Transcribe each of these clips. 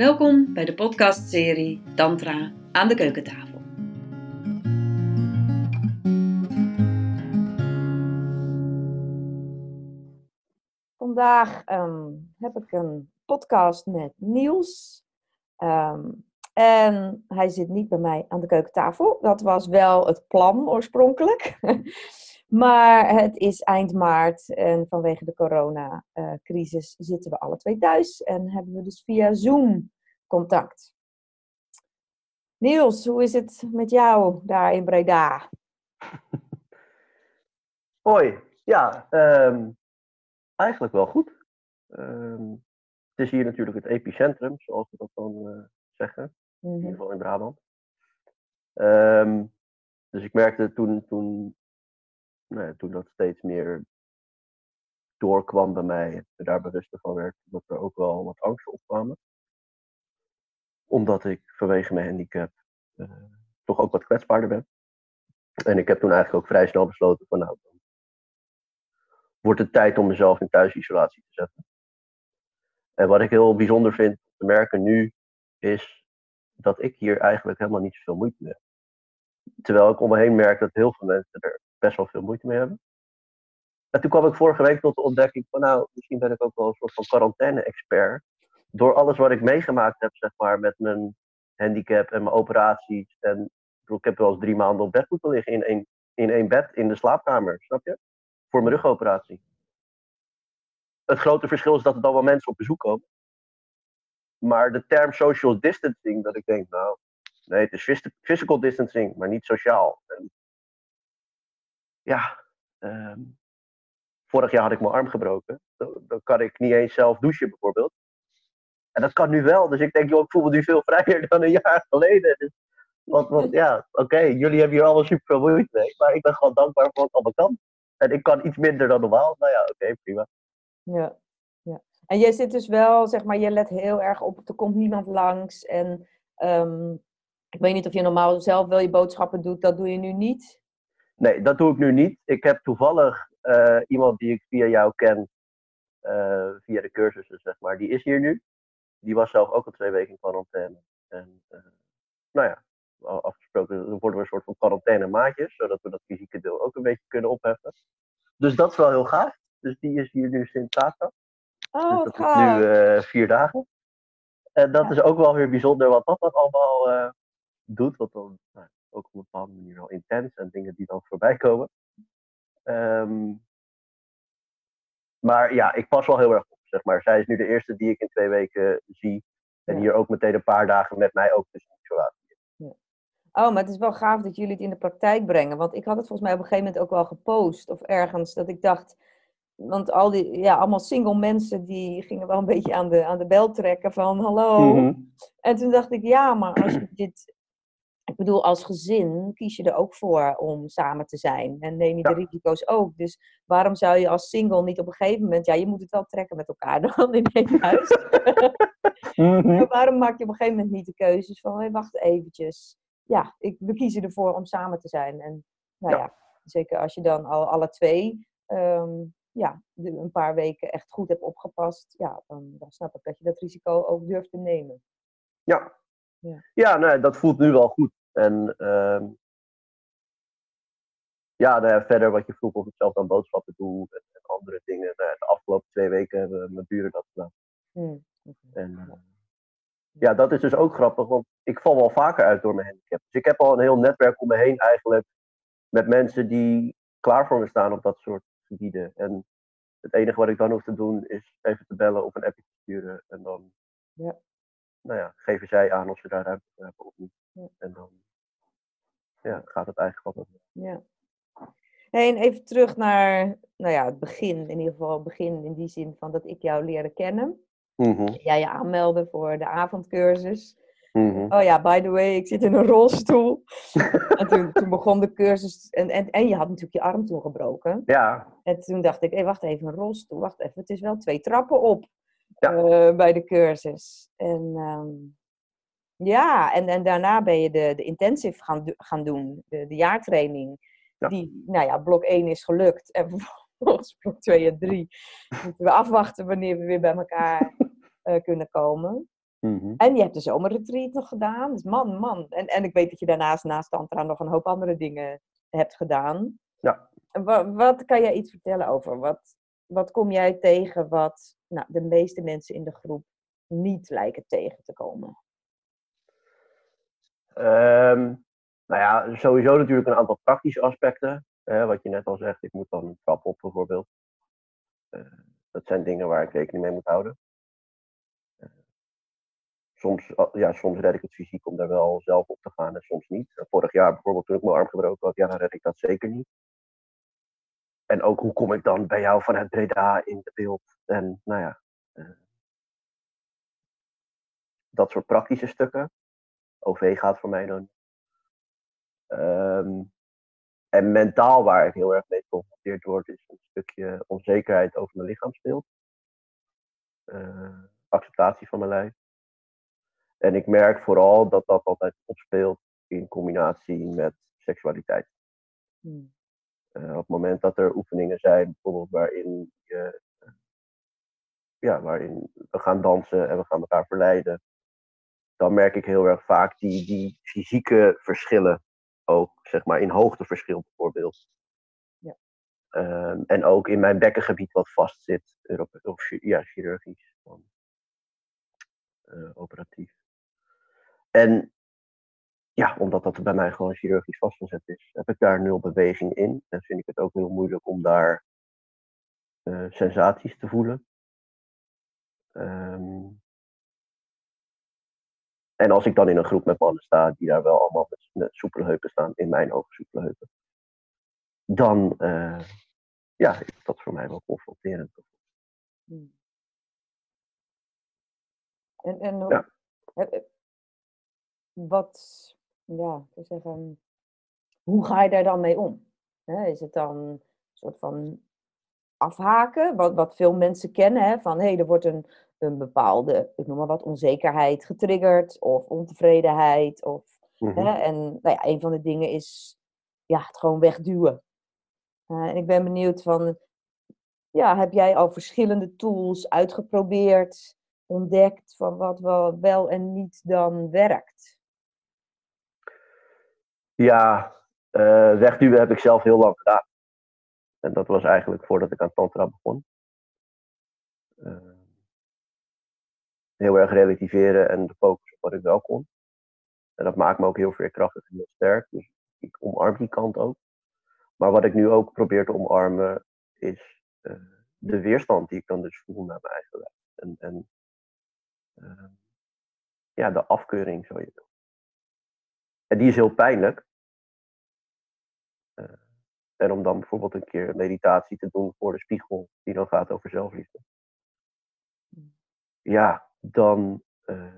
Welkom bij de podcastserie Tantra aan de keukentafel. Vandaag ehm, heb ik een podcast met Niels. Ehm, en hij zit niet bij mij aan de keukentafel. Dat was wel het plan oorspronkelijk. maar het is eind maart en vanwege de coronacrisis zitten we alle twee thuis. En hebben we dus via Zoom contact. Niels, hoe is het met jou daar in Breda? Hoi, ja, ehm, eigenlijk wel goed. Ehm, het is hier natuurlijk het epicentrum, zoals we dat dan eh, zeggen, in ieder Mhm. geval in Brabant. Ehm, dus ik merkte toen, toen, nou toen dat steeds meer doorkwam bij mij, en daar bewuster van werd, dat er ook wel wat angsten opkwamen. Omdat ik vanwege mijn handicap eh, toch ook wat kwetsbaarder ben. En ik heb toen eigenlijk ook vrij snel besloten van nou, wordt het tijd om mezelf in thuisisolatie te zetten. En wat ik heel bijzonder vind te merken nu, is dat ik hier eigenlijk helemaal niet zoveel moeite mee heb. Terwijl ik om me heen merk dat heel veel mensen er best wel veel moeite mee hebben. En toen kwam ik vorige week tot de ontdekking van nou, misschien ben ik ook wel een soort van quarantaine-expert. Door alles wat ik meegemaakt heb, zeg maar, met mijn handicap en mijn operaties. En ik heb wel eens drie maanden op bed moeten liggen in één, in één bed in de slaapkamer, snap je? Voor mijn rugoperatie. Het grote verschil is dat er dan wel mensen op bezoek komen. Maar de term social distancing, dat ik denk, nou, nee, het is phys- physical distancing, maar niet sociaal. Ja, ehm, vorig jaar had ik mijn arm gebroken. Dan, kan ik niet eens zelf douchen, bijvoorbeeld. En dat kan nu wel. Dus ik denk, joh, ik voel me nu veel vrijer dan een jaar geleden. Dus, want, want ja, oké, jullie hebben hier allemaal super veel moeite mee. Maar ik ben gewoon dankbaar voor wat het allemaal kan. En ik kan iets minder dan normaal. Nou ja, oké, prima. Ja, ja. En jij zit dus wel, zeg maar, je let heel erg op, er komt niemand langs. En ehm, ik weet niet of je normaal zelf wel je boodschappen doet, dat doe je nu niet. Nee, dat doe ik nu niet. Ik heb toevallig eh, iemand die ik via jou ken, eh, via de cursussen, zeg maar, die is hier nu. Die was zelf ook al twee weken in quarantaine. En eh, nou ja, afgesproken, dan worden we een soort van quarantaine maatjes, zodat we dat fysieke deel ook een beetje kunnen opheffen. Dus dat is wel heel gaaf. Dus die is hier nu sinds zaterdag. Oh, dus dat is nu vier dagen. En dat Ja. is ook wel weer bijzonder wat dat dan allemaal doet. Wat dan nou, ook op een bepaalde manier wel intens en dingen die dan voorbij komen. Ehm, maar ja, ik pas wel heel erg op. Zeg maar. Zij is nu de eerste die ik in twee weken zie. En Ja. hier ook meteen een paar dagen met mij ook tussen isolatie. Oh, maar het is wel gaaf dat jullie het in de praktijk brengen. Want ik had het volgens mij op een gegeven moment ook wel gepost of ergens. Dat ik dacht, want al die, ja, allemaal single mensen die gingen wel een beetje aan de, aan de bel trekken van hallo. Mhm. En toen dacht ik, ja, maar als je dit. Ik bedoel, als gezin kies je er ook voor om samen te zijn. En neem je de risico's ook. Dus waarom zou je als single niet op een gegeven moment. Ja, je moet het wel trekken met elkaar dan in één huis. Maar waarom maak je op een gegeven moment niet de keuzes van, hé, wacht eventjes. Ja, ik, we kiezen ervoor om samen te zijn. En nou ja, Ja. zeker als je dan al alle twee ehm, ja, een paar weken echt goed hebt opgepast. Ja, dan, dan snap ik dat je dat risico ook durft te nemen. Ja. Ja. Ja, nee, dat voelt nu wel goed. En ehm, ja, nou ja, verder wat je vroeg of ik zelf dan boodschappen doe en, en andere dingen. Nou de afgelopen twee weken hebben mijn buren dat gedaan. Hmm. En eh, ja, dat is dus ook grappig, want ik val wel vaker uit door mijn handicap. Dus ik heb al een heel netwerk om me heen eigenlijk met mensen die klaar voor me staan op dat soort gebieden. En het enige wat ik dan hoef te doen is even te bellen of een appje te sturen. En dan Ja. Nou ja, geven zij aan of ze daar ruimte voor hebben of niet. Ja. En dan ja, gaat het eigenlijk wel. Ja. Hey, en even terug naar nou ja, het begin, in ieder geval het begin in die zin van dat ik jou leerde kennen. Mhm, Jij je aanmeldde voor de avondcursus. mhm. Oh ja, by the way, ik zit in een rolstoel. en toen, toen begon de cursus. En, en, en je had natuurlijk je arm toen gebroken. Ja, En toen dacht ik, hé, wacht even, een rolstoel. Wacht even, het is wel twee trappen op Ja. eh, bij de cursus. En ehm, ja, en, en daarna ben je de, de intensive gaan, gaan doen, de, de jaartraining. Ja. Die, nou ja, blok 1 is gelukt. En vervolgens blok 2 en 3 moeten we afwachten wanneer we weer bij elkaar eh, kunnen komen. Mhm. En je hebt de zomerretreat nog gedaan. Dus man, man. En, en ik weet dat je daarnaast, naast Tantra, nog een hoop andere dingen hebt gedaan. Ja. En wa- wat kan jij iets vertellen over? Wat, wat kom jij tegen wat nou, de meeste mensen in de groep niet lijken tegen te komen? Ehm, nou ja, sowieso natuurlijk een aantal praktische aspecten. Wat je net al zegt, ik moet dan een trap op bijvoorbeeld. Eh, dat zijn dingen waar ik rekening mee moet houden. Eh, soms, oh, ja, soms red ik het fysiek om daar wel zelf op te gaan en soms niet. Eh, Vorig jaar bijvoorbeeld toen ik mijn arm gebroken had, ja, dan red ik dat zeker niet. En ook hoe kom ik dan bij jou vanuit Breda in de beeld? En nou ja, eh, dat soort praktische stukken. OV gaat voor mij dan. Ehm, en mentaal waar ik heel erg mee geconfronteerd word, is een stukje onzekerheid over mijn lichaamsbeeld. Eh, acceptatie van mijn lijf. En ik merk vooral dat dat altijd opspeelt in combinatie met seksualiteit. Hmm. Eh, op het moment dat er oefeningen zijn, bijvoorbeeld waarin, je, eh, ja, waarin we gaan dansen en we gaan elkaar verleiden, dan merk ik heel erg vaak die, die fysieke verschillen ook, zeg maar in hoogteverschil bijvoorbeeld. Ja. Ehm, en ook in mijn bekkengebied wat vastzit, of ja, chirurgisch, eh, operatief. En ja, omdat dat bij mij gewoon chirurgisch vastgezet is, heb ik daar nul beweging in. En vind ik het ook heel moeilijk om daar eh, sensaties te voelen. Ehm, en als ik dan in een groep met mannen sta die daar wel allemaal met, met soepele heupen staan, in mijn ogen soepele heupen, dan eh, ja, is dat voor mij wel confronterend. Hmm. En, en Ja. wat, ja, wil zeggen, hoe ga je daar dan mee om? Is het dan een soort van afhaken, wat, wat veel mensen kennen, hè, van hé, hey, er wordt een, een bepaalde, ik noem maar wat, onzekerheid getriggerd of ontevredenheid. Of, Mhm. hè, en nou ja, een van de dingen is ja, het gewoon wegduwen. En ik ben benieuwd van, ja, heb jij al verschillende tools uitgeprobeerd, ontdekt van wat wel, wel en niet dan werkt? Ja, eh, wegduwen heb ik zelf heel lang gedaan. En dat was eigenlijk voordat ik aan Tantra begon. Eh, heel erg relativeren en de focus op wat ik wel kon. En dat maakt me ook heel veerkrachtig en heel sterk. Dus ik omarm die kant ook. Maar wat ik nu ook probeer te omarmen is eh, de weerstand die ik dan dus voel naar mijn eigen lijf. En, en ja, de afkeuring, zo je wil. En die is heel pijnlijk. Eh, en om dan bijvoorbeeld een keer een meditatie te doen voor de spiegel, die dan gaat over zelfliefde. Ja, dan eh,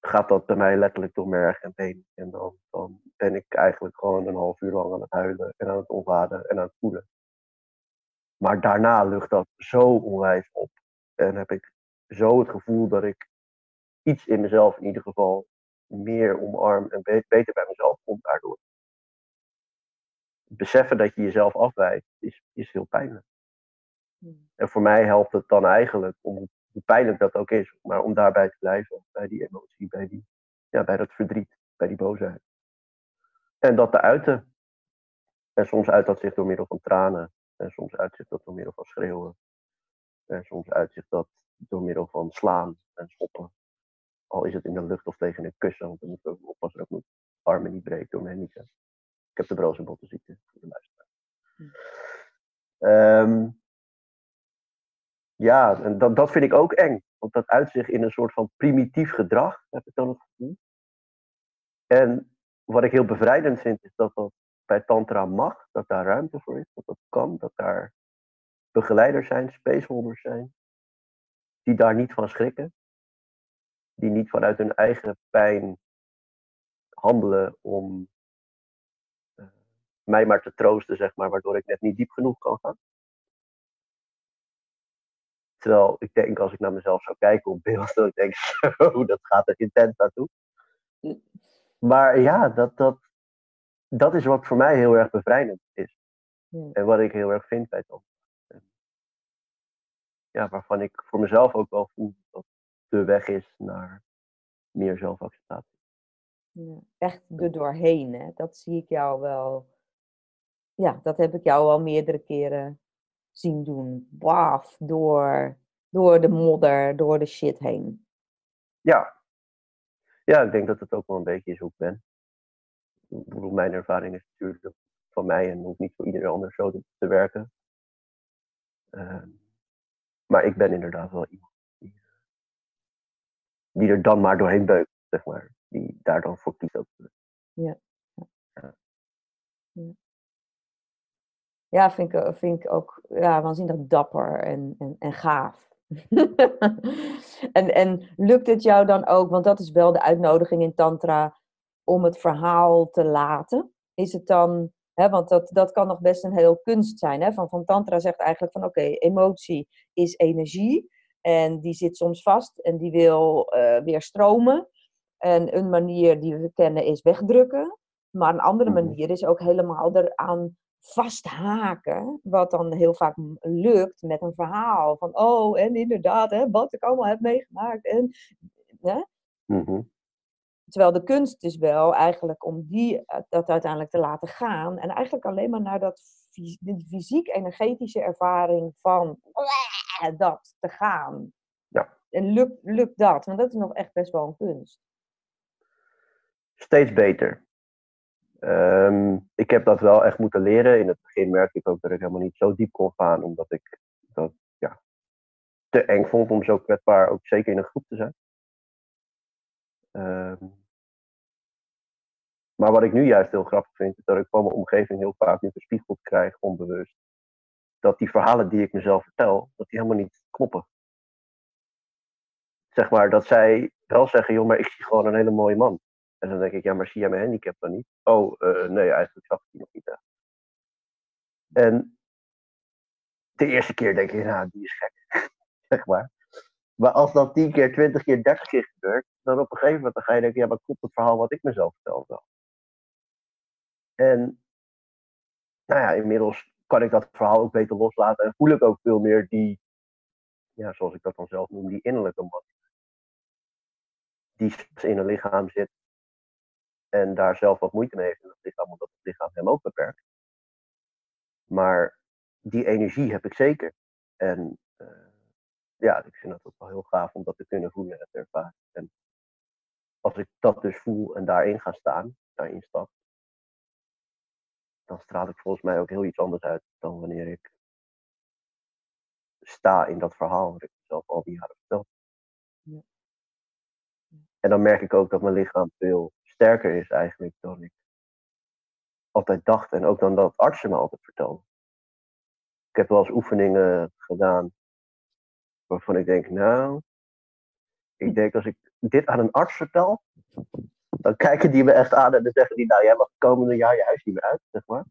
gaat dat bij mij letterlijk door merg en been. En dan, dan ben ik eigenlijk gewoon een half uur lang aan het huilen en aan het ontladen en aan het voelen. Maar daarna lucht dat zo onwijs op. En heb ik zo het gevoel dat ik iets in mezelf in ieder geval meer omarm en be- beter bij mezelf kom daardoor. Beseffen dat je jezelf afwijst is, is heel pijnlijk. Hmm. En voor mij helpt het dan eigenlijk, om, hoe pijnlijk dat ook is, maar om daarbij te blijven. Bij die emotie, bij, die, ja, bij dat verdriet, bij die boosheid. En dat te uiten. En soms uit dat zich door middel van tranen. En soms uit zich dat door middel van schreeuwen. En soms uit zich dat door middel van slaan en schoppen. Al is het in de lucht of tegen een kussen, want dan moeten we oppassen dat ik mijn armen niet breek door mijn niezen. Ik heb de broze bottenziekte voor de luisteraar. Ehm, ja, en dat, dat vind ik ook eng. Want dat uit zich in een soort van primitief gedrag, heb ik dan het gevoel. En wat ik heel bevrijdend vind, is dat dat bij Tantra mag, dat daar ruimte voor is, dat dat kan, dat daar begeleiders zijn, spaceholders zijn, die daar niet van schrikken, die niet vanuit hun eigen pijn handelen om mij maar te troosten, zeg maar, waardoor ik net niet diep genoeg kan gaan. Terwijl ik denk, als ik naar mezelf zou kijken op beeld, dat ik denk, zo, dat gaat er intens naartoe. Maar ja, dat, dat, dat is wat voor mij heel erg bevrijdend is. Ja. En wat ik heel erg vind bij Tom. Ja, waarvan ik voor mezelf ook wel voel dat de weg is naar meer zelfacceptatie. Ja, echt er doorheen, hè? dat zie ik jou wel. Ja, dat heb ik jou al meerdere keren zien doen. Waf, door, door de modder, door de shit heen. Ja. Ja, ik denk dat het ook wel een beetje is hoe ik ben. Ik bedoel, mijn ervaring is natuurlijk van mij en hoeft niet voor iedereen anders zo te, te werken. Ehm, maar ik ben inderdaad wel iemand die, die er dan maar doorheen beukt, zeg maar. Die daar dan voor kiest ook. Ja. Ja, ja. Ja vind, ik, vind ik ook ja, waanzinnig dapper en, en, en gaaf. en, en lukt het jou dan ook, want dat is wel de uitnodiging in Tantra, om het verhaal te laten? Is het dan, hè, want dat, dat kan nog best een heel kunst zijn. Hè? Van, van Tantra zegt eigenlijk van oké, emotie is energie en die zit soms vast en die wil uh, weer stromen. En een manier die we kennen is wegdrukken. Maar een andere Mhm. manier is ook helemaal eraan vasthaken. Wat dan heel vaak lukt met een verhaal. Van oh, en inderdaad, hè, wat ik allemaal heb meegemaakt. En, hè? Mhm. Terwijl de kunst is wel eigenlijk om die, eh, dat uiteindelijk te laten gaan. En eigenlijk alleen maar naar dat fysiek-energetische ervaring van dat te gaan. Ja. En lukt, lukt dat? Want dat is nog echt best wel een kunst. Steeds beter. Ehm, ik heb dat wel echt moeten leren. In het begin merkte ik ook dat ik helemaal niet zo diep kon gaan, omdat ik dat ja, te eng vond om zo kwetsbaar ook zeker in een groep te zijn. Ehm, maar wat ik nu juist heel grappig vind, is dat ik van mijn omgeving heel vaak nu gespiegeld krijg, onbewust. Dat die verhalen die ik mezelf vertel, dat die helemaal niet kloppen. Zeg maar, dat zij wel zeggen, joh, maar ik zie gewoon een hele mooie man. En dan denk ik, ja, maar zie jij mijn handicap dan niet? Oh, eh, nee, eigenlijk zag ik die nog niet echt. En de eerste keer denk ik, nou, die is gek. zeg maar. Maar als dat 10 keer, 20 keer, 30 keer gebeurt, dan op een gegeven moment dan ga je denken, ja, maar klopt het verhaal wat ik mezelf vertel wel? En nou ja, inmiddels kan ik dat verhaal ook beter loslaten en voel ik ook veel meer die, ja, zoals ik dat dan zelf noem, die innerlijke man. Die in een lichaam zit en daar zelf wat moeite mee heeft in het lichaam, omdat het lichaam hem ook beperkt. Maar die energie heb ik zeker. En uh, ja, ik vind het ook wel heel gaaf om dat te kunnen voelen en te ervaren. En als ik dat dus voel en daarin ga staan, daarin stap, dan straal ik volgens mij ook heel iets anders uit dan wanneer ik sta in dat verhaal wat ik mezelf al die jaren vertel. Ja. En dan merk ik ook dat mijn lichaam veel sterker is eigenlijk dan ik altijd dacht. En ook dan dat artsen me altijd vertelden. Ik heb wel eens oefeningen gedaan waarvan ik denk, nou, ik denk als ik dit aan een arts vertel, dan kijken die me echt aan en dan zeggen die, nou jij mag het komende jaar je huis niet meer uit, zeg maar.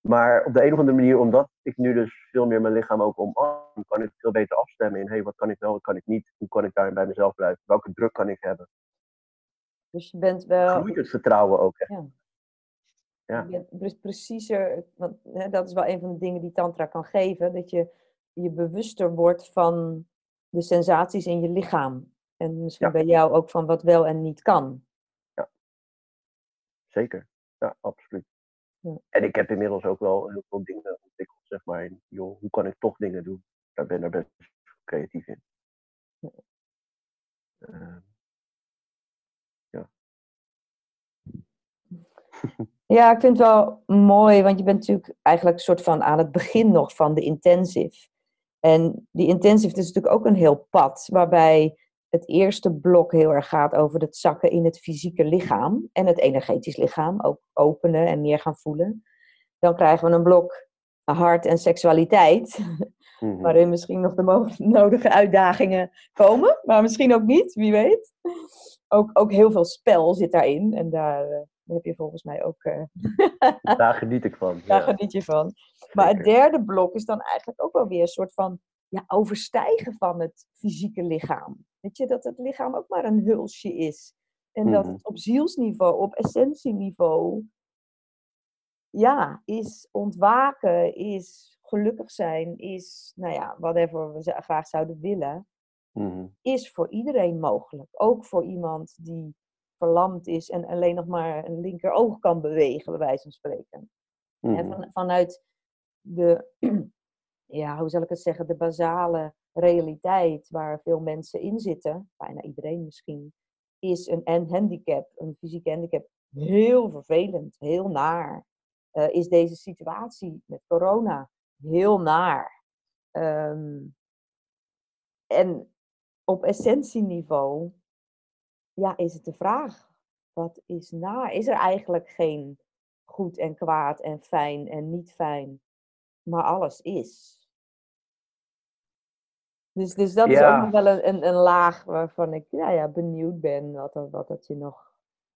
Maar op de een of andere manier, omdat ik nu dus veel meer mijn lichaam ook omarm, kan ik veel beter afstemmen in, hey, wat kan ik wel, wat kan ik niet, hoe kan ik daarin bij mezelf blijven, welke druk kan ik hebben. Dus je bent wel... Groeit het vertrouwen ook echt. Ja. Ja. Je bent preciezer, want hè, dat is wel een van de dingen die tantra kan geven, dat je je bewuster wordt van de sensaties in je lichaam. En misschien Ja. bij jou ook van wat wel en niet kan. Zeker, ja, absoluut. Ja. En ik heb inmiddels ook wel heel veel dingen ontwikkeld, zeg maar, in, joh, hoe kan ik toch dingen doen? Daar ben ik best creatief in. Ja. Uh, Ja, ik vind het wel mooi, want je bent natuurlijk eigenlijk een soort van aan het begin nog van de intensive. En die intensive is natuurlijk ook een heel pad, waarbij het eerste blok heel erg gaat over het zakken in het fysieke lichaam en het energetisch lichaam, ook openen en meer gaan voelen. Dan krijgen we een blok hart en seksualiteit, mm-hmm. waarin misschien nog de nodige uitdagingen komen, maar misschien ook niet, wie weet. Ook, ook heel veel spel zit daarin en daar uh, heb je volgens mij ook. Uh, daar geniet ik van. Daar ja. geniet je van. Maar het derde blok is dan eigenlijk ook wel weer een soort van ja, overstijgen van het fysieke lichaam. Weet je, dat het lichaam ook maar een hulsje is. En dat het op zielsniveau, op essentieniveau, ja, is ontwaken, is gelukkig zijn, is, nou ja, whatever we graag zouden willen. Mhm. is voor iedereen mogelijk. Ook voor iemand die verlamd is en alleen nog maar een linkeroog kan bewegen, bij wijze van spreken. En Mhm. van, vanuit de, ja, hoe zal ik het zeggen, de basale realiteit waar veel mensen in zitten, bijna iedereen misschien, is een, een handicap, een fysieke handicap, heel vervelend, heel naar. Eh, is deze situatie met corona heel naar. Ehm, en op essentieniveau, ja, is het de vraag, wat is naar? Is er eigenlijk geen goed en kwaad en fijn en niet fijn, maar alles is? Dus, dus dat is ook Ja. nog wel een, een, een laag waarvan ik ja, ja, benieuwd ben wat, wat dat je nog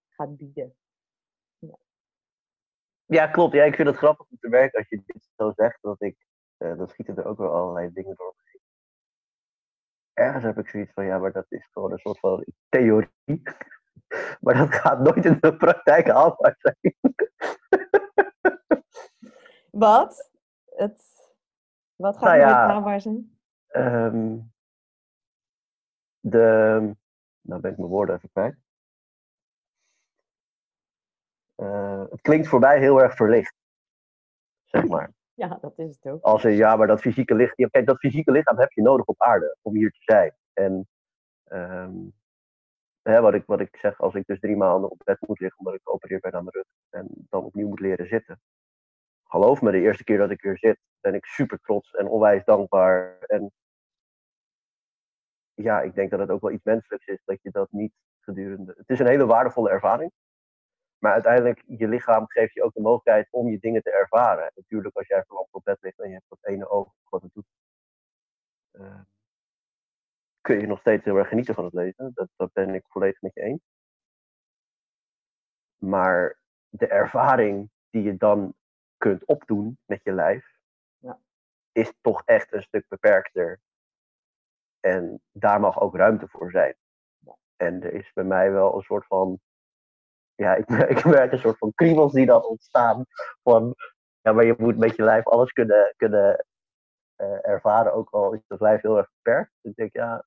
gaat bieden. Ja, klopt. Ja, ik vind het grappig om te werken als je dit zo zegt. Dat ik, eh, dan schieten er ook wel allerlei dingen door. Ergens heb ik zoiets van, ja, maar dat is gewoon een soort van theorie. Maar dat gaat nooit in de praktijk haalbaar zijn. Wat? Het, wat gaat Nou nooit ja. haalbaar zijn? Ehm, de, nou ben ik mijn woorden even kwijt. Eh, het klinkt voor mij heel erg verlicht. Zeg maar. Ja, dat is het ook. Als een ja, maar dat fysieke lichaam. Kijk, dat fysieke lichaam heb je nodig op aarde om hier te zijn. En ehm, wat, ik, wat ik zeg, als ik dus drie maanden op bed moet liggen omdat ik geopereerd ben aan mijn rug en dan opnieuw moet leren zitten. Geloof me, de eerste keer dat ik weer zit, ben ik super trots en onwijs dankbaar. En ja, ik denk dat het ook wel iets menselijks is dat je dat niet gedurende. Het is een hele waardevolle ervaring. Maar uiteindelijk, je lichaam geeft je ook de mogelijkheid om je dingen te ervaren. Natuurlijk, als jij verlamd op bed ligt en je hebt dat ene oog wat het doet, kun je nog steeds heel erg genieten van het leven. Dat, dat ben ik volledig met je eens. Maar de ervaring die je dan kunt opdoen met je lijf, Ja. is toch echt een stuk beperkter. En daar mag ook ruimte voor zijn. En er is bij mij wel een soort van ja, ik merk, ik merk een soort van kriebels die dan ontstaan. Van, ja, maar je moet met je lijf alles kunnen, kunnen eh, ervaren, ook al is het lijf heel erg beperkt. Dus ik denk, ja,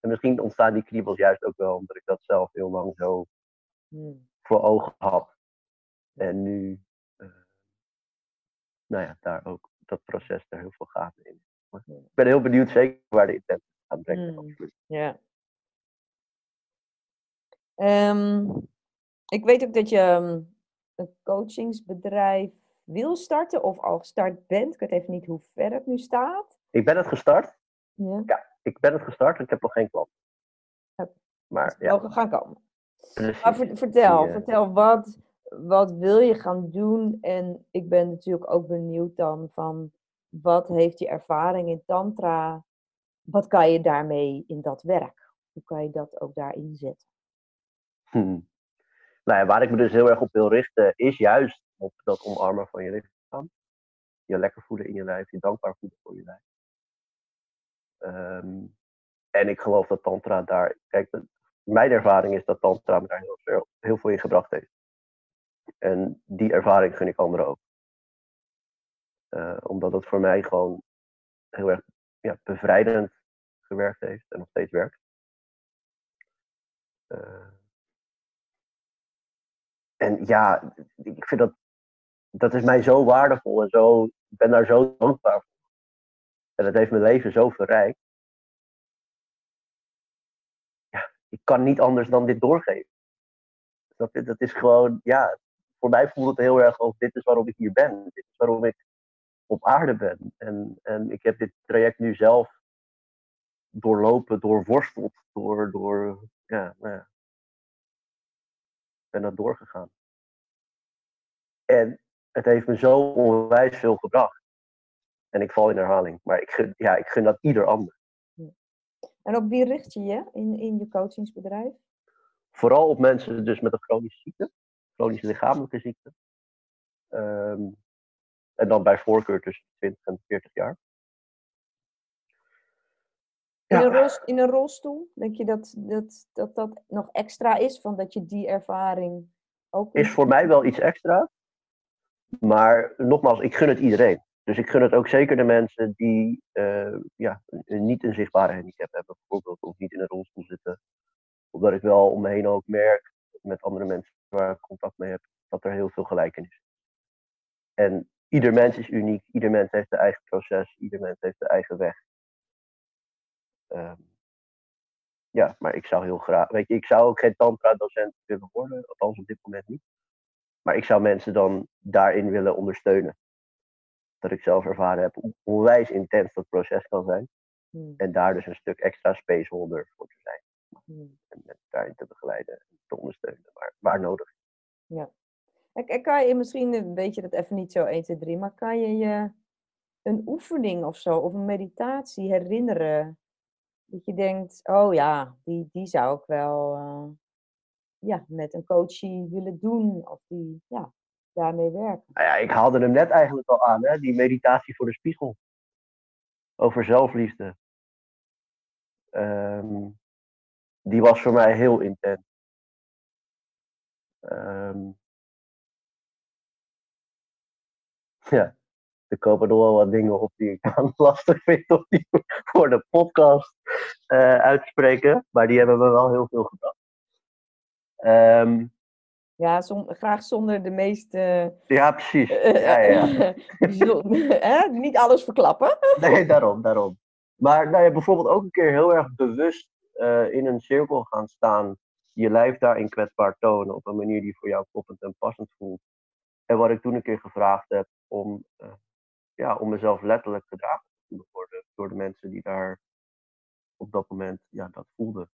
en misschien ontstaan die kriebels juist ook wel omdat ik dat zelf heel lang zo Hmm. voor ogen had. En nu, eh, nou ja, daar ook dat proces er heel veel gaten in. Maar Ja. ik ben heel benieuwd zeker waar de intentie gaat brengen. Mm. absoluut. Ja. Ehm, ik weet ook dat je ehm, een coachingsbedrijf wil starten of al gestart bent. Ik weet even niet hoe ver het nu staat. Ik ben het gestart. Ja, Ik ben het gestart. Ik heb nog geen klant. Maar ja, gaan komen. precies. Maar ver- vertel, vertel wat, wat wil je gaan doen? En ik ben natuurlijk ook benieuwd dan van wat heeft je ervaring in tantra? Wat kan je daarmee in dat werk? Hoe kan je dat ook daarin zetten? Hmm. Nou ja, waar ik me dus heel erg op wil richten, is juist op dat omarmen van je lichaam. Je lekker voelen in je lijf, je dankbaar voelen voor je lijf. Ehm, en ik geloof dat Tantra daar. Kijk, mijn ervaring is dat Tantra me daar heel veel, heel veel in gebracht heeft. En die ervaring gun ik anderen ook. Eh, omdat het voor mij gewoon heel erg ja, bevrijdend gewerkt heeft en nog steeds werkt. Eh, en ja, ik vind dat, dat is mij zo waardevol en zo, ik ben daar zo dankbaar voor. En het heeft mijn leven zo verrijkt. Ja, ik kan niet anders dan dit doorgeven. Dat, dat is gewoon, ja, voor mij voelt het heel erg als dit is waarom ik hier ben. Dit is waarom ik op aarde ben. En, en ik heb dit traject nu zelf doorlopen, doorworsteld, door, door ja, nou ja, ben dat doorgegaan. En het heeft me zo onwijs veel gebracht. En ik val in herhaling. Maar ik gun, ja, ik gun dat ieder ander. En op wie richt je je in, in je coachingsbedrijf? Vooral op mensen dus met een chronische ziekte. Chronische lichamelijke ziekte. Ehm, en dan bij voorkeur tussen 20 en 40 jaar. In, een rolst- in een rolstoel? Denk je dat dat, dat dat nog extra is? Van dat je die ervaring ook... Is voor mij wel iets extra. Maar nogmaals, ik gun het iedereen. Dus ik gun het ook zeker de mensen die eh, ja, niet een zichtbare handicap hebben, bijvoorbeeld, of niet in een rolstoel zitten. Omdat ik wel om me heen ook merk, met andere mensen waar ik contact mee heb, dat er heel veel gelijkenis is. En ieder mens is uniek, ieder mens heeft zijn eigen proces, ieder mens heeft zijn eigen weg. Ehm, ja, maar ik zou heel graag, weet je, ik zou ook geen tantra-docent willen worden, althans op dit moment niet. Maar ik zou mensen dan daarin willen ondersteunen. Dat ik zelf ervaren heb hoe onwijs intens dat proces kan zijn. Hmm. En daar dus een stuk extra spaceholder voor te zijn. Hmm. En mensen daarin te begeleiden en te ondersteunen, waar, waar nodig. En kan je misschien, weet je dat even niet zo 1, 2, 3, maar kan je je een oefening of zo, of een meditatie herinneren? Dat je denkt, oh ja, die, die zou ik wel eh, ja, met een coachie willen doen. Of die ja, daarmee werken. Nou ja, ik haalde hem net eigenlijk al aan, hè? die meditatie voor de spiegel. Over zelfliefde. Ehm, die was voor mij heel intens. Ehm, ja, er komen nog wel wat dingen op die ik dan lastig vind om die voor de podcast eh, uit te spreken. Maar die hebben me wel heel veel gebracht. Ehm, Ja, som- graag zonder de meeste. ja, precies. eh, Ja, ja, ja. hè? Niet alles verklappen. Nee, daarom, daarom. Maar nou ja, bijvoorbeeld ook een keer heel erg bewust eh, in een cirkel gaan staan. Je lijf daarin kwetsbaar tonen op een manier die voor jou kloppend en passend voelt. En wat ik toen een keer gevraagd heb om, eh, ja, om mezelf letterlijk gedragen te voelen worden door de mensen die daar op dat moment ja, dat voelden.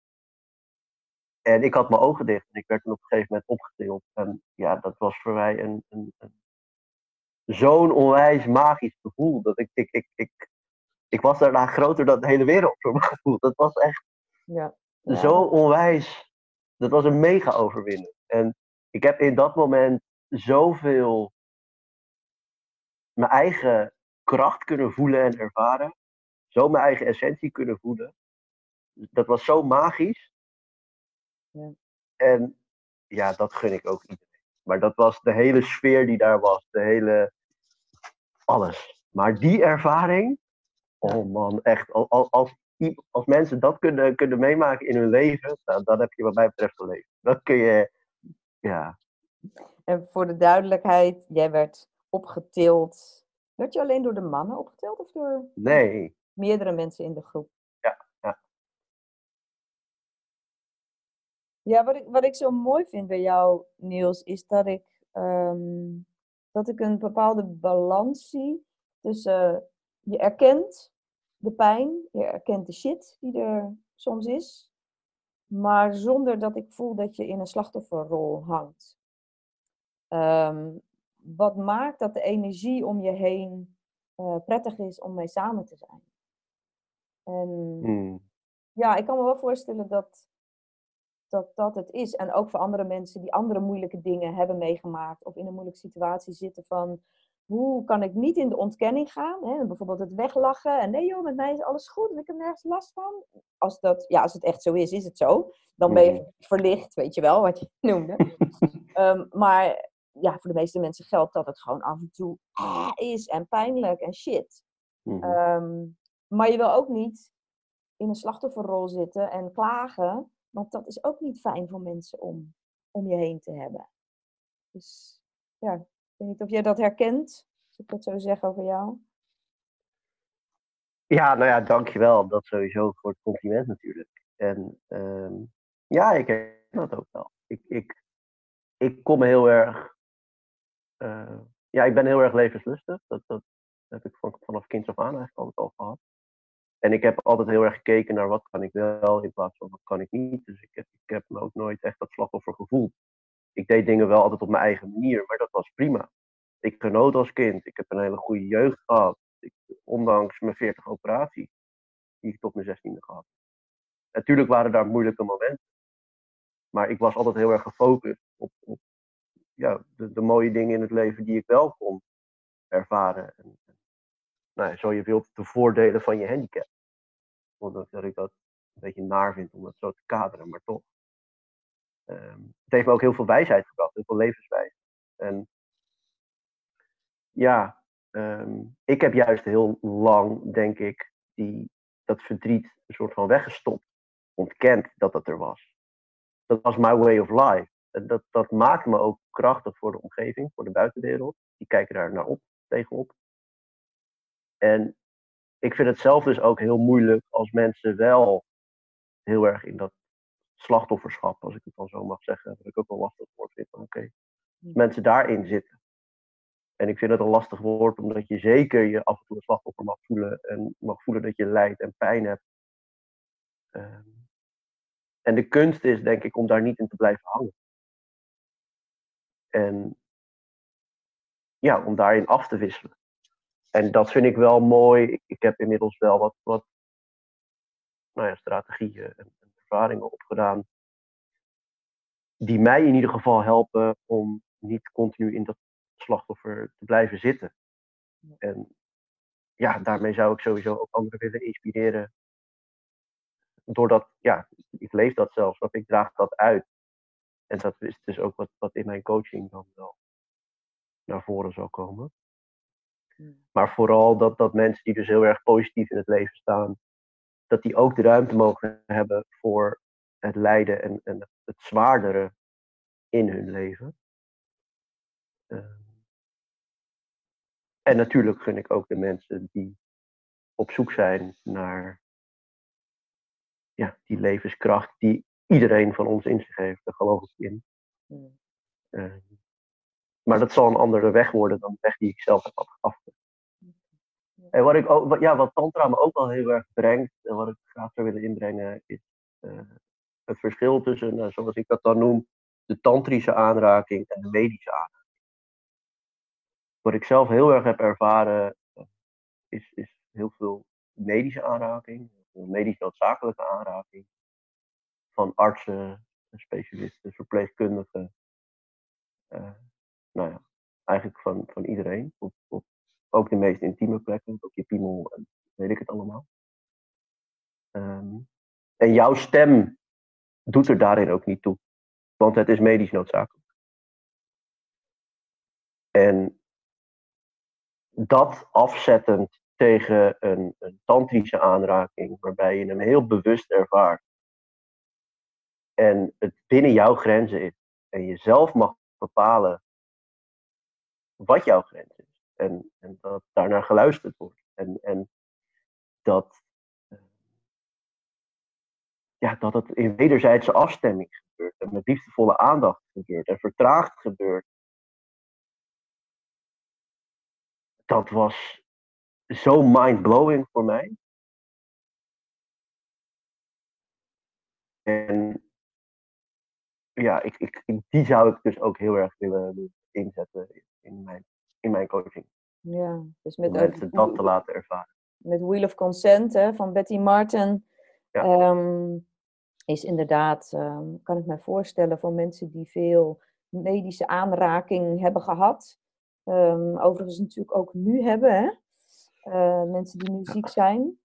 En ik had mijn ogen dicht en ik werd op een gegeven moment opgetild. En ja, dat was voor mij een, een, een zo'n onwijs magisch gevoel. Dat ik, ik, ik, ik, ik was daarna groter dan de hele wereld voor mijn gevoel. Dat was echt Ja. Ja. zo onwijs. Dat was een mega overwinning. En ik heb in dat moment zoveel mijn eigen kracht kunnen voelen en ervaren. Zo mijn eigen essentie kunnen voelen. Dat was zo magisch. Ja. En ja, dat gun ik ook iedereen. Maar dat was de hele sfeer die daar was. De hele... Alles. Maar die ervaring... Oh man, echt. Als, als, mensen dat kunnen, kunnen meemaken in hun leven... Nou, dan heb je wat mij betreft geleefd. Dat kun je... Ja, En voor de duidelijkheid, jij werd opgetild. Werd je alleen door de mannen opgetild of door nee. meerdere mensen in de groep? Ja, ja. Ja, wat ik, wat ik zo mooi vind bij jou, Niels, is dat ik, ehm, dat ik een bepaalde balans zie tussen je erkent de pijn, je erkent de shit die er soms is, maar zonder dat ik voel dat je in een slachtofferrol hangt. Ehm, wat maakt dat de energie om je heen eh, prettig is om mee samen te zijn. En Hmm. ja, ik kan me wel voorstellen dat, dat dat het is. En ook voor andere mensen die andere moeilijke dingen hebben meegemaakt of in een moeilijke situatie zitten van hoe kan ik niet in de ontkenning gaan? Hè? Bijvoorbeeld het weglachen en nee joh, met mij is alles goed en ik heb nergens last van. Als, dat, ja, als het echt zo is, is het zo. Dan ben je verlicht, weet je wel, wat je noemde. Ehm, maar ja, voor de meeste mensen geldt dat het gewoon af en toe ah, is en pijnlijk en shit. Mhm. Ehm, maar je wil ook niet in een slachtofferrol zitten en klagen, want dat is ook niet fijn voor mensen om, om je heen te hebben. Dus ja, ik weet niet of jij dat herkent, als ik dat zo zeg over jou. Ja, nou ja, dankjewel. Dat sowieso voor het compliment natuurlijk. En ehm, ja, ik herken dat ook wel. Ik, ik, ik kom heel erg... eh, ja, ik ben heel erg levenslustig. Dat, dat heb ik van, vanaf kinds af aan eigenlijk altijd al gehad. En ik heb altijd heel erg gekeken naar wat kan ik wel in plaats van wat kan ik niet. Dus ik heb, ik heb me ook nooit echt dat slachtoffer gevoeld. Ik deed dingen wel altijd op mijn eigen manier, maar dat was prima. Ik genoot als kind. Ik heb een hele goede jeugd gehad. Ondanks mijn 40 operaties, die ik tot mijn 16e gehad. Natuurlijk waren daar moeilijke momenten. Maar ik was altijd heel erg gefocust op, op ja, de, mooie dingen in het leven die ik wel kon ervaren. En, nou zo je wilt, de voordelen van je handicap. Ondanks dat ik dat een beetje naar vind om dat zo te kaderen, maar toch. Ehm, het heeft me ook heel veel wijsheid gebracht, heel veel levenswijsheid. En ja, ehm, ik heb juist heel lang, denk ik, die dat verdriet een soort van weggestopt, ontkend dat dat er was. Dat was my way of life. Dat, dat maakt me ook krachtig voor de omgeving, voor de buitenwereld. Die kijken daar naar op, tegenop. En ik vind het zelf dus ook heel moeilijk als mensen wel heel erg in dat slachtofferschap, als ik het dan zo mag zeggen, wat ik ook wel lastig woord vind. Oké, mensen daarin zitten. En ik vind het een lastig woord, omdat je zeker je af en toe een slachtoffer mag voelen. En mag voelen dat je lijdt en pijn hebt. Ehm, en de kunst is, denk ik, om daar niet in te blijven hangen. En ja, om daarin af te wisselen. En dat vind ik wel mooi. Ik, heb inmiddels wel wat, wat nou ja, strategieën en, en ervaringen opgedaan. Die mij in ieder geval helpen om niet continu in dat slachtoffer te blijven zitten. En ja, daarmee zou ik sowieso ook anderen willen inspireren. Doordat, ja, ik leef dat zelfs, of ik draag dat uit. En dat is dus ook wat, wat in mijn coaching dan wel naar voren zal komen. Hmm. Maar vooral dat, dat mensen die dus heel erg positief in het leven staan, dat die ook de ruimte mogen hebben voor het lijden en, en het zwaardere in hun leven. Ehm, en natuurlijk gun ik ook de mensen die op zoek zijn naar ja, die levenskracht die iedereen van ons in zich heeft. Daar geloof ik in. Hmm. Ehm, maar dat zal een andere weg worden dan de weg die ik zelf heb afgelegd. En wat, ik ook, wat, ja, wat Tantra me ook wel heel erg brengt, en wat ik graag zou willen inbrengen, is uh, het verschil tussen, uh, zoals ik dat dan noem, de tantrische aanraking en de medische aanraking. Wat ik zelf heel erg heb ervaren, uh, is, is heel veel medische aanraking, medisch noodzakelijke aanraking van artsen, specialisten, verpleegkundigen. nou ja, eigenlijk van, van iedereen op, op ook de meest intieme plekken, ook je piemel en weet ik het allemaal. Ehm, en jouw stem doet er daarin ook niet toe, want het is medisch noodzakelijk. En dat afzettend tegen een, een tantrische aanraking, waarbij je hem heel bewust ervaart en het binnen jouw grenzen is en je zelf mag bepalen wat jouw grens is en, en dat daarnaar geluisterd wordt. En, en dat, eh, ja, dat het in wederzijdse afstemming gebeurt. En met liefdevolle aandacht gebeurt. En vertraagd gebeurt. Dat was zo mind-blowing voor mij. En ja, ik, ik, die zou ik dus ook heel erg willen inzetten in mijn in mijn coaching. Ja, dus met mensen dat te laten ervaren. Met Wheel of Consent hè, van Betty Martin ja. Ehm, is inderdaad, ehm, kan ik me voorstellen, voor mensen die veel medische aanraking hebben gehad. Um, overigens natuurlijk ook nu hebben, hè? Uh, mensen die nu ziek zijn.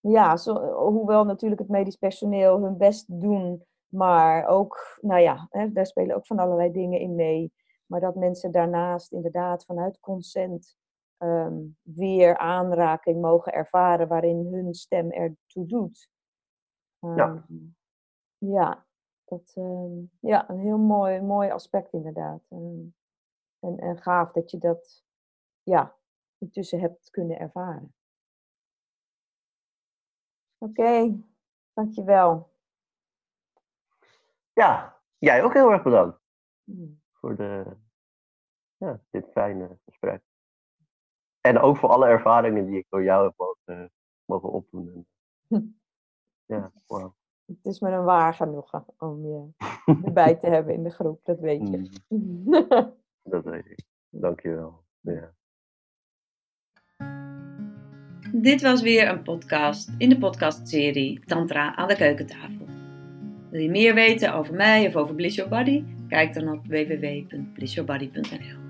Ja, zo, hoewel natuurlijk het medisch personeel hun best doen, maar ook, nou ja, hè, daar spelen ook van allerlei dingen in mee. Maar dat mensen daarnaast inderdaad vanuit consent ehm, weer aanraking mogen ervaren waarin hun stem ertoe doet. ja. Ehm, ja, dat, uh, ja, een heel mooi, mooi aspect inderdaad. en, en gaaf dat je dat ja, intussen hebt kunnen ervaren. Oké, okay, dankjewel. Ja, jij ook heel erg bedankt. Hmm voor de, ja, dit fijne gesprek. En ook voor alle ervaringen die ik door jou heb mogen, mogen opdoen. Ja, wow. Het is me een waar genoegen om je erbij te hebben in de groep, dat weet je. Mm. dat weet ik. Dankjewel. Ja. Dit was weer een podcast in de podcastserie Tantra aan de keukentafel. Wil je meer weten over mij of over Bliss Your Body? Kijk dan op www.blissyourbody.nl